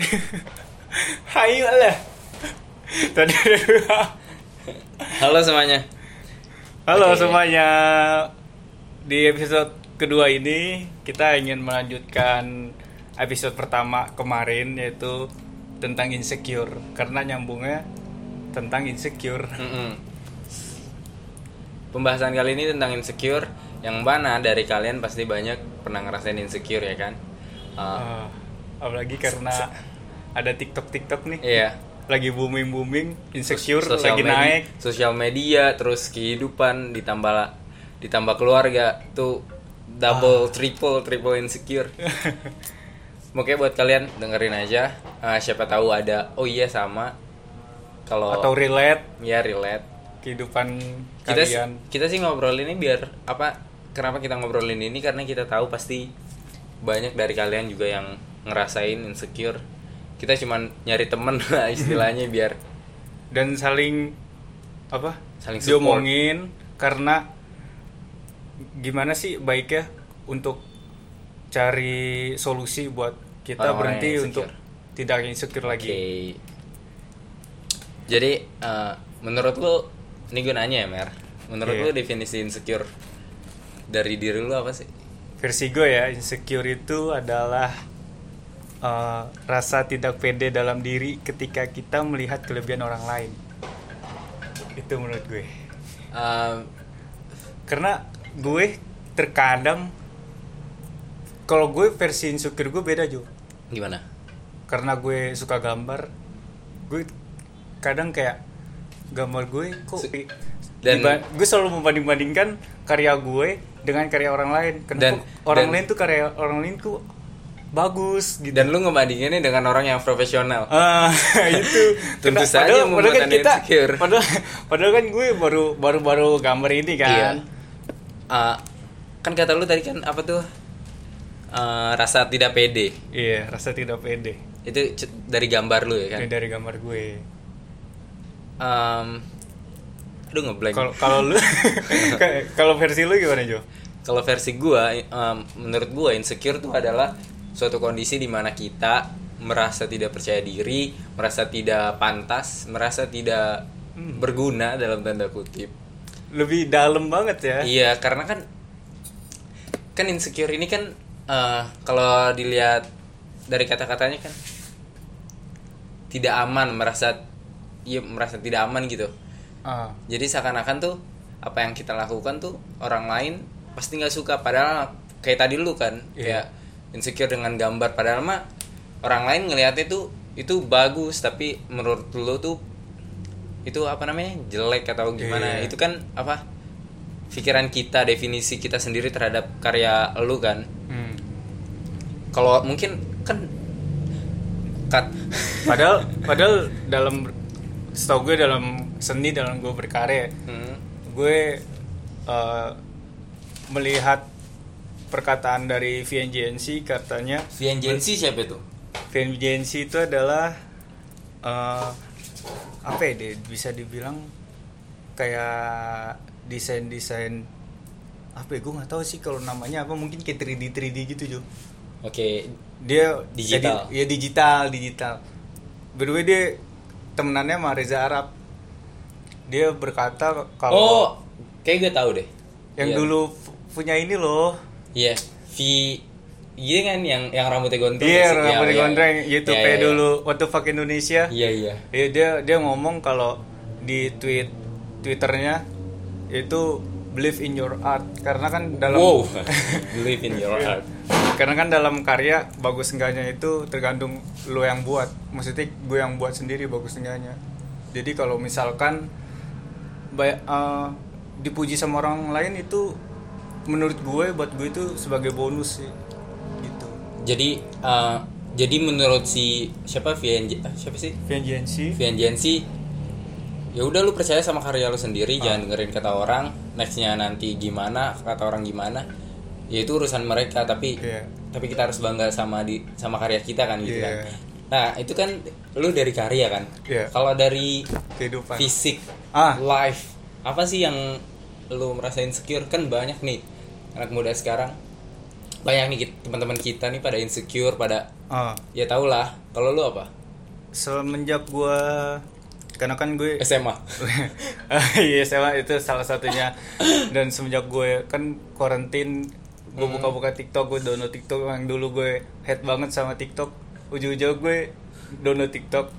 Hai lah. Tadi. Halo semuanya. Halo Oke. semuanya. Di episode kedua ini kita ingin melanjutkan episode pertama kemarin yaitu tentang insecure karena nyambungnya tentang insecure. Mm-mm. Pembahasan kali ini tentang insecure yang mana dari kalian pasti banyak pernah ngerasain insecure ya kan? Uh, Ah, apalagi karena ada TikTok TikTok nih iya. lagi booming booming insecure Sosial lagi medi- naik. Sosial media terus kehidupan ditambah ditambah keluarga tuh double triple triple insecure. Oke buat kalian dengerin aja. Uh, siapa tahu ada oh iya sama kalau Atau relate ya relate kehidupan kita kalian. kita sih ngobrol ini biar apa kenapa kita ngobrolin ini karena kita tahu pasti banyak dari kalian juga yang ngerasain insecure kita cuman nyari temen lah istilahnya biar dan saling apa? Saling support. diomongin karena gimana sih baiknya untuk cari solusi buat kita Orang-orang berhenti untuk tidak insecure lagi. Jadi eh, menurut lu ini gue nanya ya mer? Menurut Iya. lu definisi insecure dari diri lu apa sih? Versi gue ya insecure itu adalah eh, rasa tidak pede dalam diri ketika kita melihat kelebihan orang lain. Itu menurut gue. Eh, karena gue terkadang kalau gue versi insecure gue beda Jo. gimana? Karena gue suka gambar gue kadang kayak gambar gue kok dan- diba- gue selalu membanding-bandingkan karya gue dengan karya orang lain. Kenapa Dan- orang dan- lain tuh karya orang lain tuh bagus gitu. Dan lu ngebandinginnya dengan orang yang profesional. Ah, itu. Tentu Kena- saja padahal, padahal kan kita insecure. padahal, padahal kan gue baru baru baru gambar ini kan. Iya. Eh, kan kata lu tadi kan apa tuh? Eh, rasa tidak pede. Iya rasa tidak pede. Itu dari gambar lu ya kan? Ini dari gambar gue. Em, aduh ngeblank kalau kalau lu kalau versi lu gimana Jo? Kalau versi gua em, menurut gua insecure itu adalah suatu kondisi di mana kita merasa tidak percaya diri merasa tidak pantas merasa tidak Hmm. berguna dalam tanda kutip lebih dalam banget ya Iya, karena kan kan insecure ini kan eh, kalau dilihat dari kata-katanya kan tidak aman, merasa iya merasa tidak aman gitu. Ah, Jadi seakan-akan tuh apa yang kita lakukan tuh orang lain pasti nggak suka padahal kayak tadi lu kan Iya. kayak insecure dengan gambar padahal mah orang lain ngelihatnya tuh itu bagus tapi menurut lu tuh itu apa namanya jelek atau gimana Iya. itu kan apa pikiran kita definisi kita sendiri terhadap karya lu kan hmm. kalau mungkin kan cut padahal padahal dalam setahu gue dalam seni dalam gue berkarya Hmm. gue eh, melihat perkataan dari VNGNC katanya VNGNC siapa itu? VNGNC itu adalah eh, apa ya dia bisa dibilang kayak desain desain apa ya gue nggak tahu sih kalau namanya apa mungkin kayak 3D 3D gitu Jo. Oke dia Digital. jadi- ya digital digital. Berdua dia temenannya sama Reza Arab. Dia berkata oh kalau kayak gue tahu deh. Yang Iya. dulu pu- punya ini loh Iya, V Iya kan yang yang rambutnya gondrong. dia sih? rambut Iya, iya. gondreng YouTube Iya, iya, iya. dulu What the fuck Indonesia Iya iya. Ya, dia dia ngomong kalau di tweet twitternya itu believe in your art karena kan dalam Wow. Believe in your Iya. art. karena kan dalam karya bagus enggaknya itu tergantung lo yang buat maksudnya gue yang buat sendiri bagus enggaknya jadi kalau misalkan ba- eh, dipuji sama orang lain itu menurut gue buat gue itu sebagai bonus sih gitu Jadi eh, jadi menurut si siapa VNJ ah, siapa sih? VNGNC VNJNC ya udah lu percaya sama karya lu sendiri jangan dengerin kata orang nextnya nanti gimana kata orang gimana ya itu urusan mereka tapi Iya. tapi kita harus bangga sama di sama karya kita kan gitu Iya. kan nah itu kan lu dari karya kan Iya. kalau dari kehidupan fisik Ah. life apa sih yang lu merasa insecure kan banyak nih anak muda sekarang. Banyak nih teman-teman kita nih pada insecure pada Ah, ya tau lah. Kalau lu apa? Semenjak gue karena kan gue SMA iya sama itu salah satunya. Dan semenjak gue kan karantin gue Hmm. buka-buka TikTok gue download TikTok. Yang dulu gue head banget sama TikTok. Ujung-ujung gue download TikTok.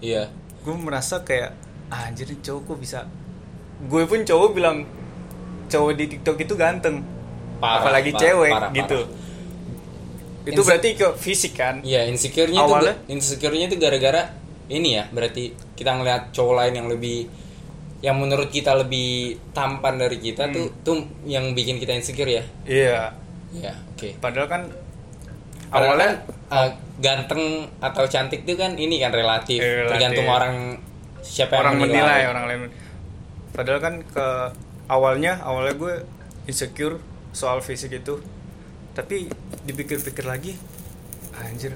Iya. Gue merasa kayak ah, anjir cowok kok bisa gue pun cowok bilang cowok di TikTok itu ganteng Parah, apalagi parah, cewek parah, gitu parah. itu Inse- berarti ke fisik kan Iya, insecure-nya tuh Awalnya? insecure-nya tuh gara-gara ini ya, berarti kita ngeliat cowok lain yang lebih yang menurut kita lebih tampan dari kita tuh tuh yang bikin kita insecure ya. iya Iya, oke. padahal kan Padahal awalnya kan, uh, ganteng atau cantik tuh kan ini kan relatif, Relatif. tergantung orang siapa orang yang menilai orang lain padahal kan ke awalnya awalnya gue insecure soal fisik itu tapi dipikir-pikir lagi anjir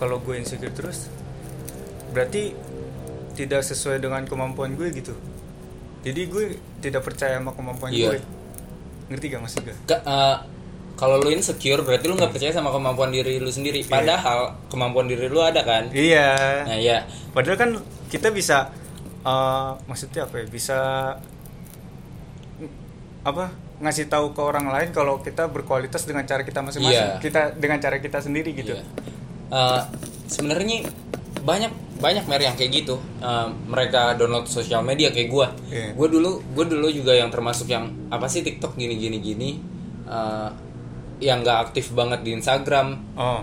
kalau gue insecure terus berarti tidak sesuai dengan kemampuan gue gitu jadi gue tidak percaya sama kemampuan Iya. gue ngerti gak maksud gue uh, kalau lu insecure berarti lu nggak percaya sama kemampuan diri lu sendiri. Padahal kemampuan diri lu ada kan. iya Nah, ya. Padahal kan kita bisa eh, maksudnya apa ya? Bisa apa? ngasih tahu ke orang lain kalau kita berkualitas dengan cara kita masing-masing. Iya. Kita dengan cara kita sendiri gitu. Iya. Eh, sebenarnya banyak banyak mer yang kayak gitu. Eh, mereka download sosial media kayak gua. Iya. Gue dulu gue dulu juga yang termasuk yang apa sih TikTok gini gini gini. Eh, yang nggak aktif banget di Instagram, Oh.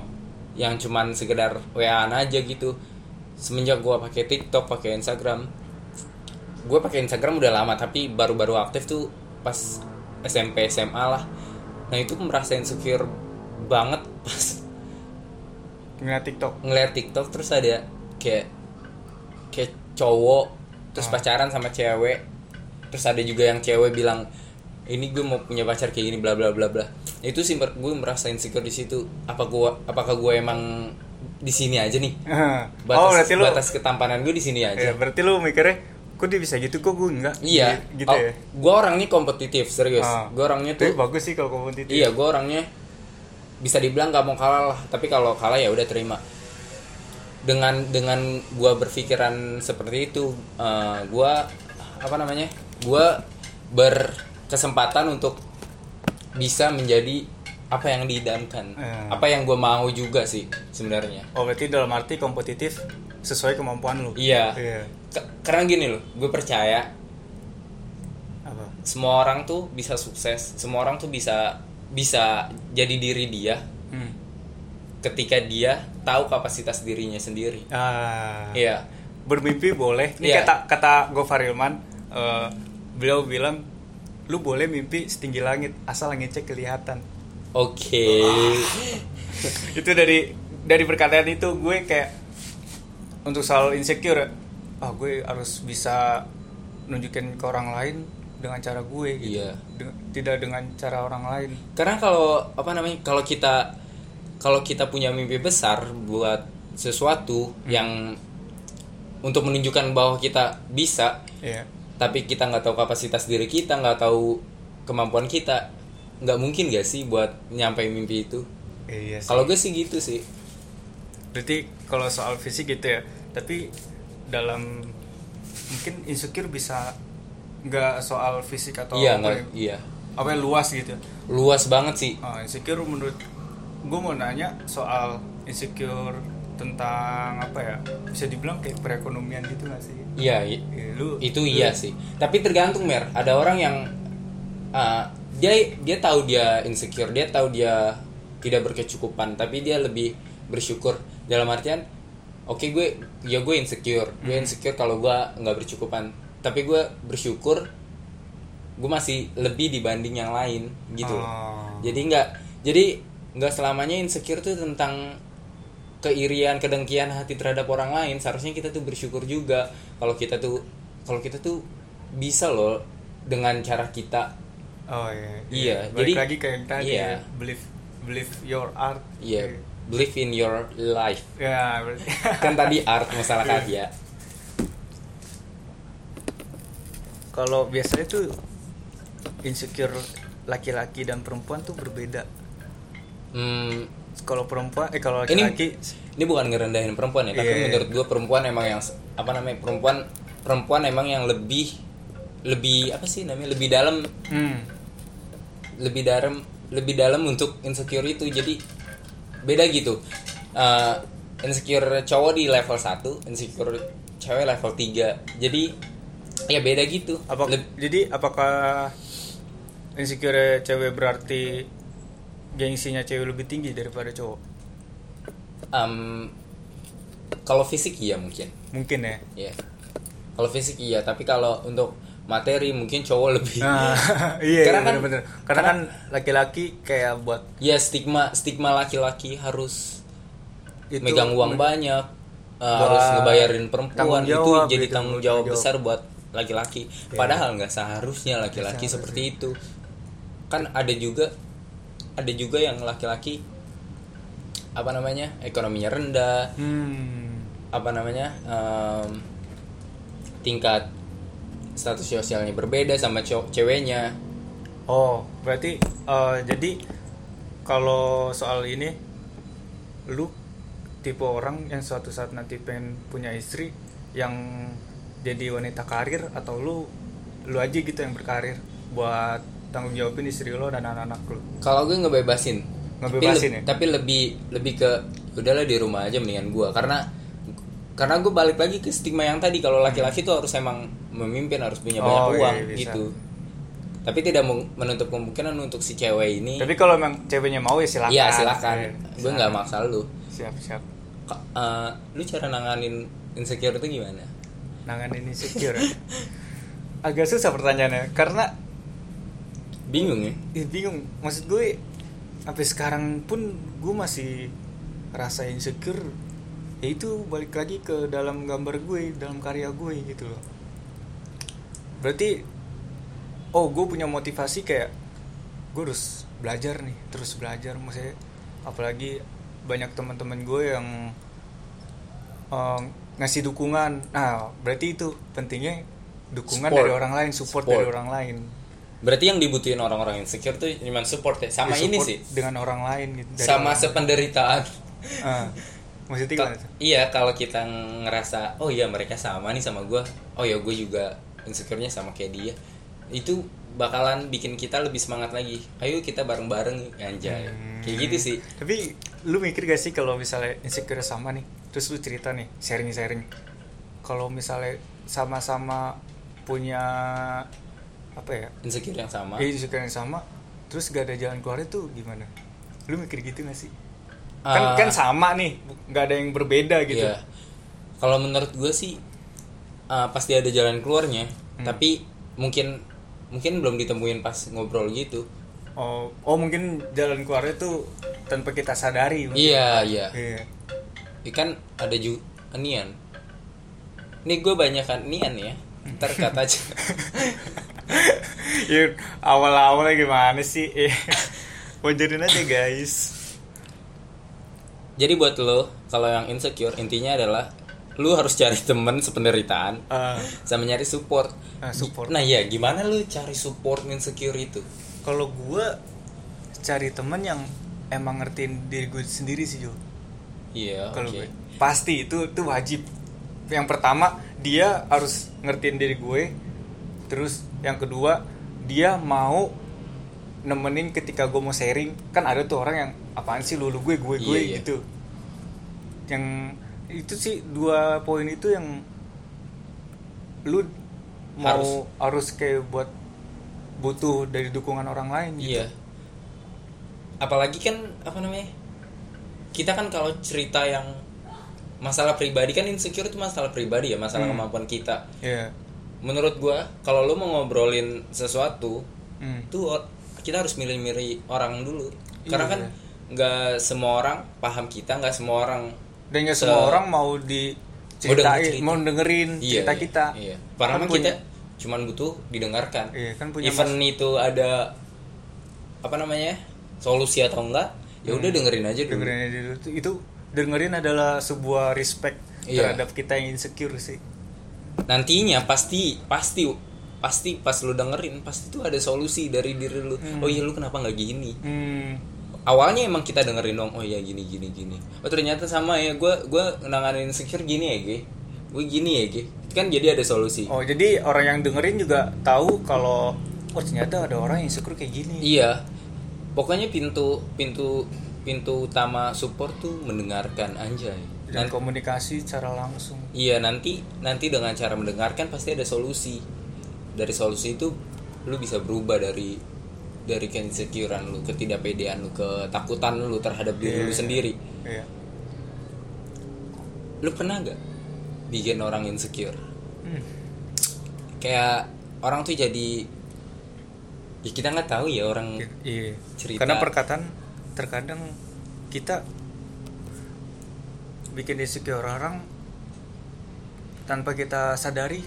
yang cuman sekedar WA-an aja gitu. Semenjak gua pakai TikTok, pakai Instagram, gue pakai Instagram udah lama tapi baru-baru aktif tuh pas SMP SMA lah. Nah itu merasa insecure banget pas Ngeliat TikTok. ngeliat TikTok terus ada kayak kayak cowok terus Ah. pacaran sama cewek terus ada juga yang cewek bilang ini gue mau punya pacar kayak gini bla bla bla bla itu sih gue merasa insecure di situ apa gue apakah gue emang di sini aja nih batas oh, berarti lu batas ketampanan gue di sini ya, aja berarti lu mikirnya kok dia bisa gitu? Kok gue enggak iya. gitu Oh, ya? gue orangnya kompetitif serius. Ah. gue orangnya tuh bagus sih kalau kompetitif. Iya gue orangnya bisa dibilang gak mau kalah lah. Tapi kalau kalah ya udah terima. Dengan dengan gue berpikiran seperti itu eh, gue apa namanya gue berkesempatan untuk bisa menjadi apa yang diidamkan. Eh. apa yang gue mau juga sih sebenarnya. Oh berarti dalam arti kompetitif sesuai kemampuan lu iya iya K- karena gini loh gue percaya apa semua orang tuh bisa sukses semua orang tuh bisa bisa jadi diri dia hmm. ketika dia tahu kapasitas dirinya sendiri. ah Iya. bermimpi boleh. Ini Iya. kata kata Gofar Hilman, eh, beliau bilang lu boleh mimpi setinggi langit asal langitnya kelihatan. Oke. itu dari dari perkataan itu gue kayak untuk soal insecure, ah gue harus bisa nunjukin ke orang lain dengan cara gue, gitu. Iya. Dengan- tidak dengan cara orang lain. Karena kalau apa namanya? Kalau kita kalau kita punya mimpi besar buat sesuatu yang untuk menunjukkan bahwa kita bisa, Iya. tapi kita nggak tahu kapasitas diri kita, nggak tahu kemampuan kita, nggak mungkin gak sih buat nyampe mimpi itu? Iya sih. Kalau gue sih gitu sih. Berarti kalau soal fisik gitu ya, tapi dalam mungkin insecure bisa nggak soal fisik atau iya apa nggak? ya, Iya. apa yang luas gitu. Luas banget sih. Ah, insecure menurut gue mau nanya soal insecure tentang apa ya bisa dibilang kayak perekonomian gitu gak sih? Iya, Ya, lu itu lu- iya sih tapi tergantung mer ada orang yang uh, dia dia tahu dia insecure dia tahu dia tidak berkecukupan tapi dia lebih bersyukur dalam artian oke gue ya gue insecure gue Hmm. insecure kalau gue nggak bercukupan tapi gue bersyukur gue masih lebih dibanding yang lain gitu. Oh. jadi nggak jadi nggak selamanya insecure tuh tentang keirian kedengkian hati terhadap orang lain seharusnya kita tuh bersyukur juga kalau kita tuh kalau kita tuh bisa loh dengan cara kita Oh iya. Iya, Balik jadi- lagi kayak yang tadi iya. ya, believe believe your art. ya believe in your life. Ya, berarti. kan tadi art masalah karya. Kalau biasanya tuh insecure laki-laki dan perempuan tuh berbeda. Hmm, kalau perempuan eh kalau Ini- laki-laki ini bukan ngerendahin perempuan ya, tapi Iya. menurut gue perempuan emang yang apa namanya perempuan perempuan emang yang lebih lebih apa sih namanya lebih dalam. Hmm, lebih dalam lebih dalam untuk insecure itu. Jadi beda gitu. Eh, insecure cowok di level 1 insecure cewek level 3 jadi ya beda gitu. Apa Leb- jadi apakah insecure cewek berarti gengsinya cewek lebih tinggi daripada cowok? Em, kalau fisik iya mungkin. Mungkin ya. Ya kalau fisik iya tapi kalau untuk materi mungkin cowok lebih. Nah, iya Karena kan- bener-bener. Karena kan laki-laki kayak buat ya stigma stigma laki-laki harus itu megang uang banyak uh, Buat harus ngebayarin perempuan. tanggung itu jawab jadi gitu, tanggung jawab jawab. besar buat laki-laki. Iya. padahal nggak seharusnya laki-laki seperti itu. Kan ada juga ada juga yang laki-laki apa namanya ekonominya rendah. Hmm, apa namanya em, tingkat status sosialnya berbeda sama ceweknya oh berarti eh, jadi kalau soal ini lu tipe orang yang suatu saat nanti pengen punya istri yang jadi wanita karir atau lu lu aja gitu yang berkarir buat tanggung jawabin istri lo dan anak-anak lu Kalau gue ngebebasin. Ngebebasin tapi, ya? Tapi lebih lebih ke udahlah di rumah aja mendingan gue karena karena gue balik lagi ke stigma yang tadi kalau laki-laki tuh harus emang memimpin harus punya banyak Oh, iya, uang bisa. gitu. Tapi tidak menutup kemungkinan untuk si cewek ini. tapi kalau emang ceweknya mau ya silakan Iya silakan. Eh, Gue nggak maksa lu. siap siap eh, lu cara nanganin insecure itu gimana? nanganin insecure ya? agak susah pertanyaannya karena Bingung ya? Ih, bingung maksud gue sampai sekarang pun gue masih rasa insecure ya itu balik lagi ke dalam gambar gue dalam karya gue gitu loh berarti oh gue punya motivasi kayak gue harus belajar nih terus belajar maksudnya apalagi banyak teman-teman gue yang eh, ngasih dukungan nah berarti itu pentingnya dukungan Support. dari orang lain support, Support. dari orang lain Berarti yang dibutuhin orang-orang insecure tuh cuma support ya. Sama Ya, ini support sih. dengan orang lain gitu dari Sama orang- sependeritaan. Ah, maksudnya gimana tuh? iya kalau kita ngerasa oh iya mereka sama nih sama gue oh ya gue juga insecure-nya sama kayak dia. Itu bakalan bikin kita lebih semangat lagi. Ayo kita bareng-bareng anjay. Hmm. kayak gitu sih. Tapi lu mikir gak sih kalau misalnya insecure sama nih? Terus lu cerita nih sharing-sharing. Kalau misalnya sama-sama punya apa ya? Insecure yang sama. Ya insecure yang sama terus gak ada jalan keluarnya tuh gimana? Lu mikir gitu gak sih Kan kan sama nih nggak ada yang berbeda gitu. iya. kalau menurut gue sih ah, pasti ada jalan keluarnya. Hmm. tapi mungkin mungkin belum ditemuin pas ngobrol gitu. Oh oh mungkin jalan keluarnya tuh tanpa kita sadari mungkin. iya iya. Iya. Ikan ada juga nian. Ini gue banyak kan nian ya. Ntar kata aja. Ya awal-awalnya gimana sih? Wajarin aja guys Jadi buat lo kalau yang insecure intinya adalah lu harus cari temen sependeritaan Ah, sama nyari support. Ah, support. Nah ya gimana lu cari support insecure itu? kalau gue cari temen yang emang ngertiin diri gue sendiri sih Jo Iya. kalau oke. gue pasti itu itu wajib yang pertama dia harus ngertiin diri gue terus yang kedua dia mau nemenin ketika gue mau sharing kan ada tuh orang yang apaan sih lulu gue gue gue Iya, iya. gitu yang itu sih dua poin itu yang lu mau harus, kayak buat butuh dari dukungan orang lain gitu Iya. Apalagi kan apa namanya? Kita kan kalau cerita yang masalah pribadi kan insecure itu masalah pribadi ya, masalah Hmm. kemampuan kita. Iya. Menurut gua kalau lu mau ngobrolin sesuatu Hmm. tuh kita harus milih-milih orang dulu. Karena Iya. kan nggak semua orang paham kita, nggak semua orang dan nggak Se- semua orang mau denger diceritain cerita. mau dengerin iya, cerita iya, kita Iya. Padahal Kan punya- kita cuman butuh didengarkan. Iya, kan punya Even itu ada apa namanya? solusi atau enggak, ya udah dengerin aja dulu. dengerin aja dulu itu, itu dengerin adalah sebuah respect Iya. terhadap kita yang insecure sih Nantinya pasti pasti pasti pas lu dengerin pasti tuh ada solusi dari diri lu. Hmm. Oh iya lu kenapa nggak gini? hmm, awalnya emang kita dengerin dong oh ya gini gini gini. Oh ternyata sama ya gue gue nanganin insecure gini ya gue gue gini ya gue kan jadi ada solusi. Oh, jadi orang yang dengerin juga tahu kalau oh ternyata ada orang yang insecure kayak gini. iya. Pokoknya pintu pintu pintu utama support tuh mendengarkan anjay. Dan Nan- komunikasi secara langsung. iya nanti nanti dengan cara mendengarkan pasti ada solusi. Dari solusi itu lu bisa berubah dari dari keinsecurean lu ketidakpedean lu ketakutan lu terhadap diri lu Iya. sendiri Iya. lu pernah nggak bikin orang insecure Hmm. kayak orang tuh jadi ya kita nggak tahu ya orang Iya. Cerita. Karena perkataan terkadang kita bikin insecure orang tanpa kita sadari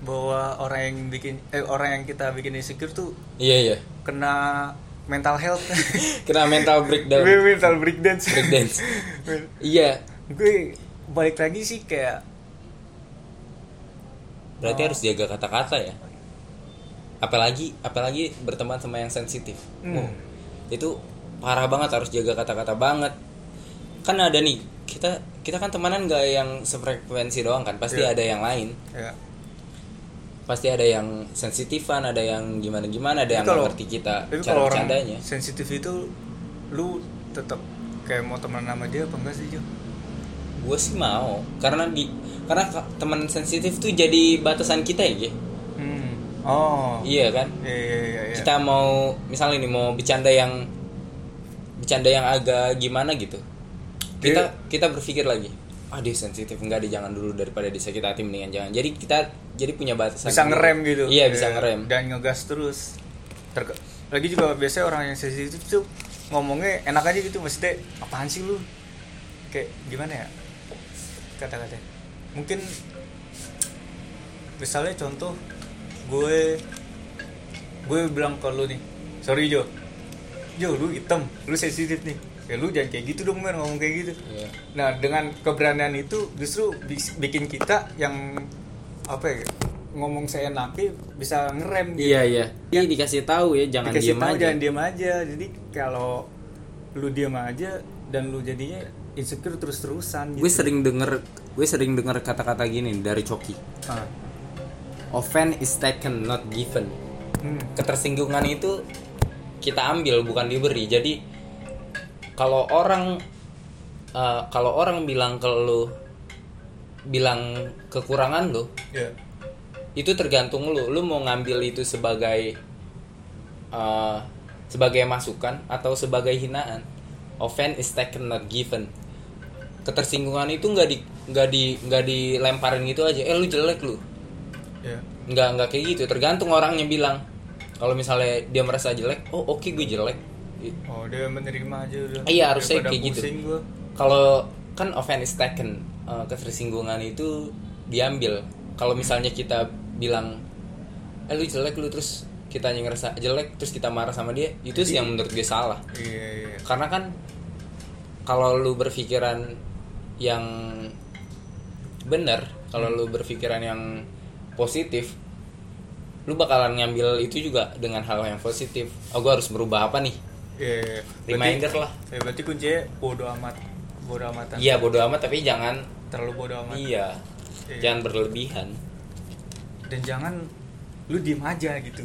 bahwa orang yang bikin eh orang yang kita bikin insecure tuh iya iya kena mental health. kena mental breakdown mental breakdown. breakdance iya gue balik lagi sih kayak berarti Oh. harus jaga kata-kata ya apalagi apalagi berteman sama yang sensitif Hmm. Wow, itu parah banget harus jaga kata-kata banget kan ada nih kita kita kan temenan nggak yang sefrekuensi doang kan pasti Iya. ada yang lain ya pasti ada yang sensitifan ada yang gimana gimana ada yang nggak ngerti kita tapi cara kalau orang bercandanya sensitif itu lu tetap kayak mau temenan sama dia apa enggak sih Jo? gue sih mau karena di karena ka- teman sensitif tuh jadi batasan kita ya. Hmm. Oh. iya kan Iya iya iya. iya. kita mau misalnya nih mau bercanda yang bercanda yang agak gimana gitu kita kita berpikir lagi ah dia sensitif enggak dia jangan dulu daripada disakit hati mendingan jangan jadi kita jadi punya batasan bisa ngerem gitu. iya bisa Iya, ngerem Dan ngegas terus. Terke- lagi juga biasanya orang yang sensitif tuh ngomongnya enak aja gitu maksudnya apaan sih lu? Kayak gimana ya? Kata-kata. Mungkin misalnya contoh gue gue bilang ke lu nih sorry Jo Jo lu hitam lu sensitif nih ya lu jangan kayak gitu dong mer ngomong kayak gitu Iya. nah dengan keberanian itu justru bikin kita yang apa ya ngomong seenaknya bisa ngerem gitu. iya iya Iya, dikasih tahu ya jangan Dikasih diem tahu aja jangan diam aja jadi kalau lu diam aja dan lu jadinya insecure terus terusan gue sering denger gue sering denger kata-kata gini dari Coki Ah. offense is taken not given Hmm. ketersinggungan itu kita ambil bukan diberi jadi kalau orang eh, kalau orang bilang ke lu bilang kekurangan lu Ya. itu tergantung lu. Lu mau ngambil itu sebagai eh, sebagai masukan atau sebagai hinaan. Offense is taken not given. Ketersinggungan itu nggak di nggak di nggak dilemparin gitu aja. Eh lu jelek lu. Ya. nggak nggak kayak gitu. Tergantung orangnya bilang. Kalau misalnya dia merasa jelek oh oke gue jelek Oh dia menerima aja udah. Iya, harusnya kayak gitu. kalau kan offense is taken eh, ketersinggungan itu diambil kalau misalnya kita bilang eh lu jelek lu terus kita ngerasa jelek terus kita marah sama dia itu sih yang menurut gue salah Iya iya. karena kan kalau lu berpikiran yang benar kalau lu berpikiran yang positif lu bakalan ngambil itu juga dengan hal yang positif oh gue harus berubah apa nih Iya. iya. Reminder Berarti- lah. Ya berarti kuncinya bodo amat. Bodo amatan. iya bodo amat tapi jangan Terlalu bodo amat. iya Iya. jangan berlebihan Dan jangan lu diem aja gitu.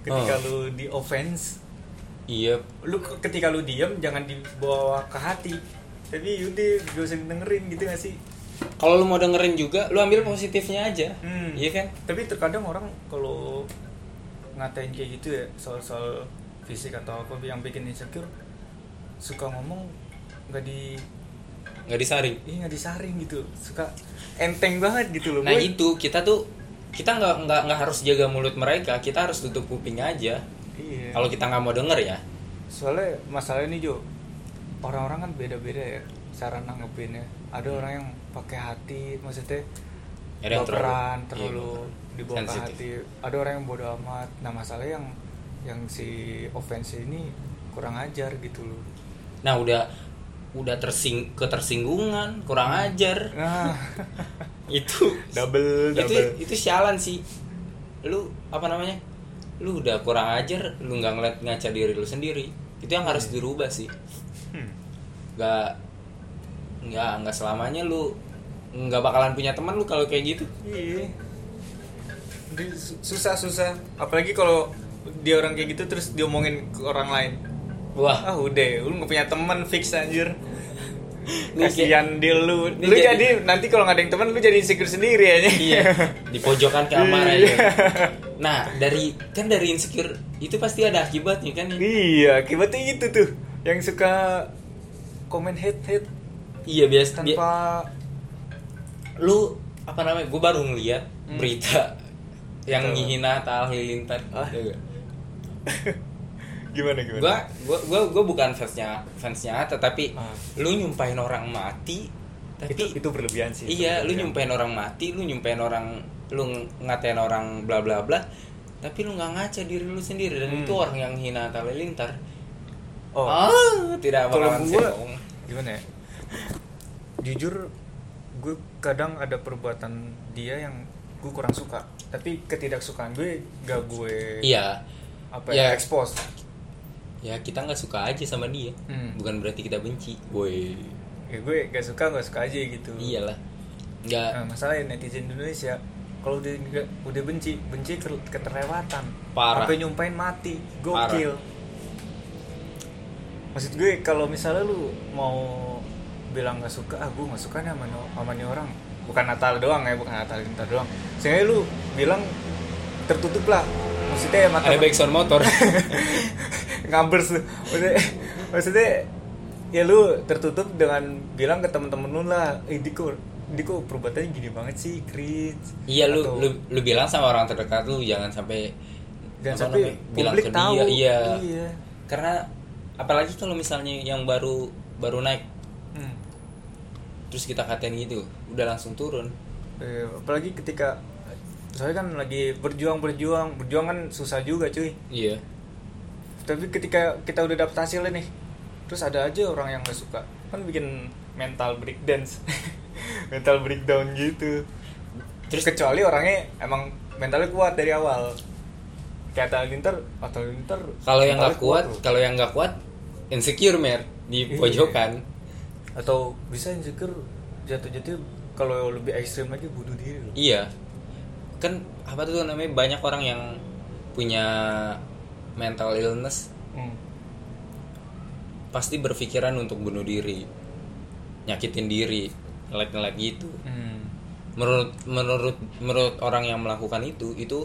Ketika Oh. lu di offense, iya lu ke- ketika lu diem jangan dibawa ke hati. Tapi yaudah gak usah dengerin gitu gak sih? kalau lu mau dengerin juga lu ambil positifnya aja Hmm. iya kan Tapi terkadang orang kalau ngatain kayak gitu ya soal-soal fisik atau apa yang bikin insecure suka ngomong nggak di nggak disaring Iya nggak disaring gitu, suka enteng banget gitu loh. nah Boy. itu kita tuh kita nggak nggak nggak harus jaga mulut mereka kita harus tutup kuping aja Iya. kalau kita nggak mau denger ya Soalnya masalah ini Jo, orang-orang kan beda-beda ya cara nanggepinnya. Ada Hmm. orang yang pakai hati, maksudnya Ada yang terlalu- baperan, iya, terlalu bener. dibawa ke hati. Ada orang yang bodoh amat. Nah masalah yang yang si offense ini kurang ajar gitu loh. nah udah udah tersing ketersinggungan kurang ajar Nah, itu double itu double. itu sialan sih lu apa namanya lu udah kurang ajar lu nggak ngeliat ngaca diri lu sendiri itu yang harus dirubah sih Hmm. nggak nggak nggak selamanya lu nggak bakalan punya teman lu kalau kayak gitu Iya. Susah susah. Apalagi kalau dia orang kayak gitu terus diomongin ke orang lain. wah Ah udah, lu nggak punya teman fix anjir. Kasihan dia lu. Lu jadi- jadi nanti kalau nggak ada yang teman lu jadi insecure sendiri aja. iya di pojokan kamar Iya. aja nah dari kan dari insecure itu pasti ada akibatnya kan Iya, akibatnya itu tuh. Yang suka komen hate hate iya biasa bi- tanpa lu apa namanya gue baru ngeliat Hmm. berita yang ngihina Tal Halilintar Ah. Iya? gimana gimana? gua gua gua gua bukan fansnya fansnya Atta tapi Ah. lu nyumpahin orang mati tapi itu itu berlebihan sih. iya lu berlebihan. nyumpahin orang mati lu nyumpahin orang lu ng- ngatain orang bla bla bla tapi lu nggak ngaca diri lu sendiri dan Hmm. itu orang yang hina Atta Halilintar Oh. ah tidak kalau gue gimana ya jujur gue kadang ada perbuatan dia yang gue kurang suka tapi ketidaksukaan gue gak gue iya apa Ya. ya expose ya kita nggak suka aja sama dia. Hmm. bukan berarti kita benci. Woi. Ya gue gak suka gak suka aja gitu. Iyalah. Nggak. Nah, masalahnya netizen Indonesia kalau udah udah benci benci ke- keterlewatan. Parah. sampai nyumpain mati. Gokil. Maksud gue kalau misalnya lu mau bilang gak suka ah gue gak suka nih sama, sama nih orang. Bukan Natal doang ya bukan Natal Lintar doang. Sehingga lu bilang tertutup lah maksudnya mata ada backsound motor. Ngabers tuh. Maksudnya, maksudnya ya lu tertutup dengan bilang ke temen-temen lu lah eh Diko Diko perbuatannya gini banget sih cringe iya lu Atau lu lu bilang sama orang terdekat lu jangan sampai jangan sampai namanya, bilang publik ke tahu. Dia iya. Iya. karena apalagi kalau misalnya yang baru baru naik. Hmm. terus kita katain gitu udah langsung turun. Eh, apalagi ketika soalnya kan lagi berjuang berjuang. Berjuang kan susah juga cuy. Iya. Tapi ketika kita udah dapet hasilnya nih terus ada aja orang yang gak suka. Kan bikin mental breakdance. Mental breakdown gitu. Terus kecuali orangnya emang mentalnya kuat dari awal. Kayak Atal Lintar Atal Lintar kalau yang nggak kuat loh. kalau yang nggak kuat insecure mer di Iya. pojokan. Atau bisa insecure jatuh-jatuh kalau lebih ekstrim lagi bunuh diri loh. Iya kan apa tuh namanya banyak orang yang punya mental illness Hmm. pasti berpikiran untuk bunuh diri nyakitin diri ngelek-ngelek gitu Hmm. menurut menurut menurut orang yang melakukan itu itu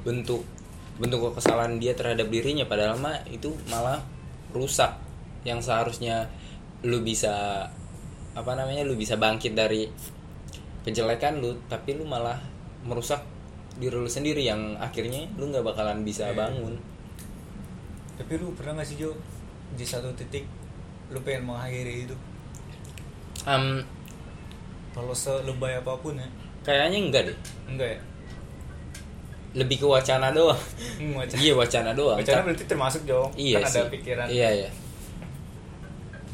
bentuk bentuk kesalahan dia terhadap dirinya padahal mah itu malah rusak yang seharusnya lu bisa apa namanya lu bisa bangkit dari kejelekan lu tapi lu malah merusak diri lu sendiri yang akhirnya lu nggak bakalan bisa Iya. bangun. Tapi lu pernah gak sih Jo di satu titik lu pengen mengakhiri hidup? Em, kalau selebay apa pun ya. kayaknya enggak deh. Enggak ya? Lebih ke wacana doang. Hmm, wacana. iya wacana doang. Wacana berarti termasuk Jo. Iya kan sih. ada pikiran. Iya iya.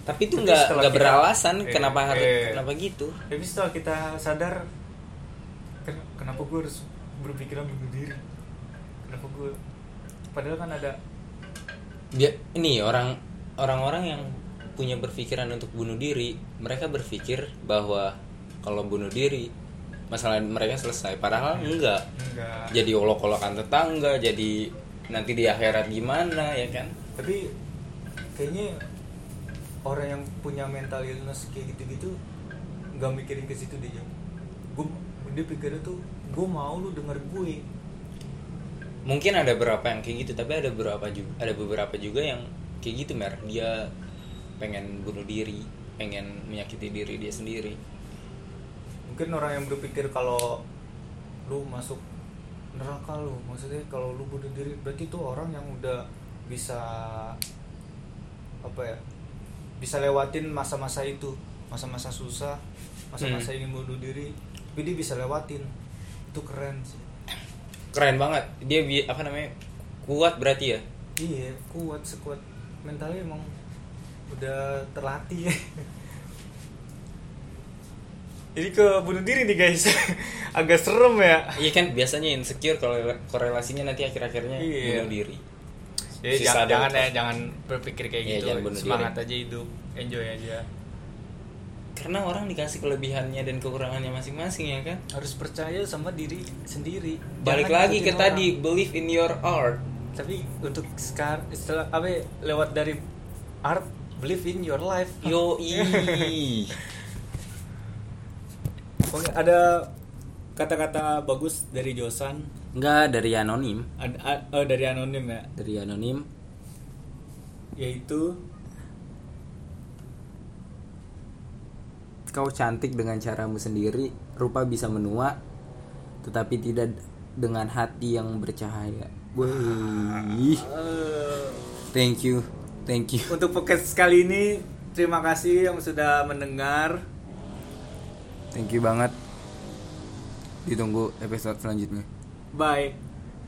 Tapi itu nggak nggak beralasan eh, kenapa harus eh. kenapa gitu. Tapi setelah kita sadar kenapa gue harus berpikiran bunuh diri? Kenapa gue padahal kan ada dia ini orang orang-orang yang punya berpikiran untuk bunuh diri mereka berpikir bahwa kalau bunuh diri masalah mereka selesai. Padahal enggak. Enggak. Jadi olok-olokan tetangga jadi nanti di akhirat gimana ya kan? Tapi kayaknya orang yang punya mental illness kayak gitu-gitu nggak mikirin ke situ deh gue dia pikirnya tuh gue mau lu denger gue. Mungkin ada beberapa yang kayak gitu tapi ada beberapa juga ada beberapa juga yang kayak gitu mer. Dia pengen bunuh diri pengen menyakiti diri dia sendiri. Mungkin orang yang berpikir kalau lu masuk neraka lu maksudnya kalau lu bunuh diri berarti itu orang yang udah bisa apa ya bisa lewatin masa-masa itu masa-masa susah masa-masa Hmm. ingin bunuh diri tapi dia bisa lewatin. Itu keren sih. Keren banget. Dia bi- apa namanya kuat berarti ya? Iya kuat sekuat. Mentalnya emang udah terlatih. Jadi ke bunuh diri nih guys. Agak serem ya. Iya kan biasanya insecure kalau korelasinya nanti akhir-akhirnya Iya. bunuh diri. Jadi Sisa jangan, jangan ya, jangan berpikir kayak Iya, gitu. jangan bunuh Semangat aja hidup, enjoy aja. Karena orang dikasih kelebihannya dan kekurangannya masing-masing ya kan? Harus percaya sama diri sendiri. balik Jangan lagi ke ikutin tadi orang. believe in your art. Tapi untuk sekarang setelah apa lewat dari art believe in your life. yo Oke, ada kata-kata bagus dari Josan, Enggak dari anonim. Ada a- oh, dari anonim ya, dari anonim. Yaitu kau cantik dengan caramu sendiri rupa bisa menua tetapi tidak dengan hati yang bercahaya. Wih, thank you. Thank you. Untuk podcast kali ini terima kasih yang sudah mendengar. thank you banget. Ditunggu episode selanjutnya. Bye.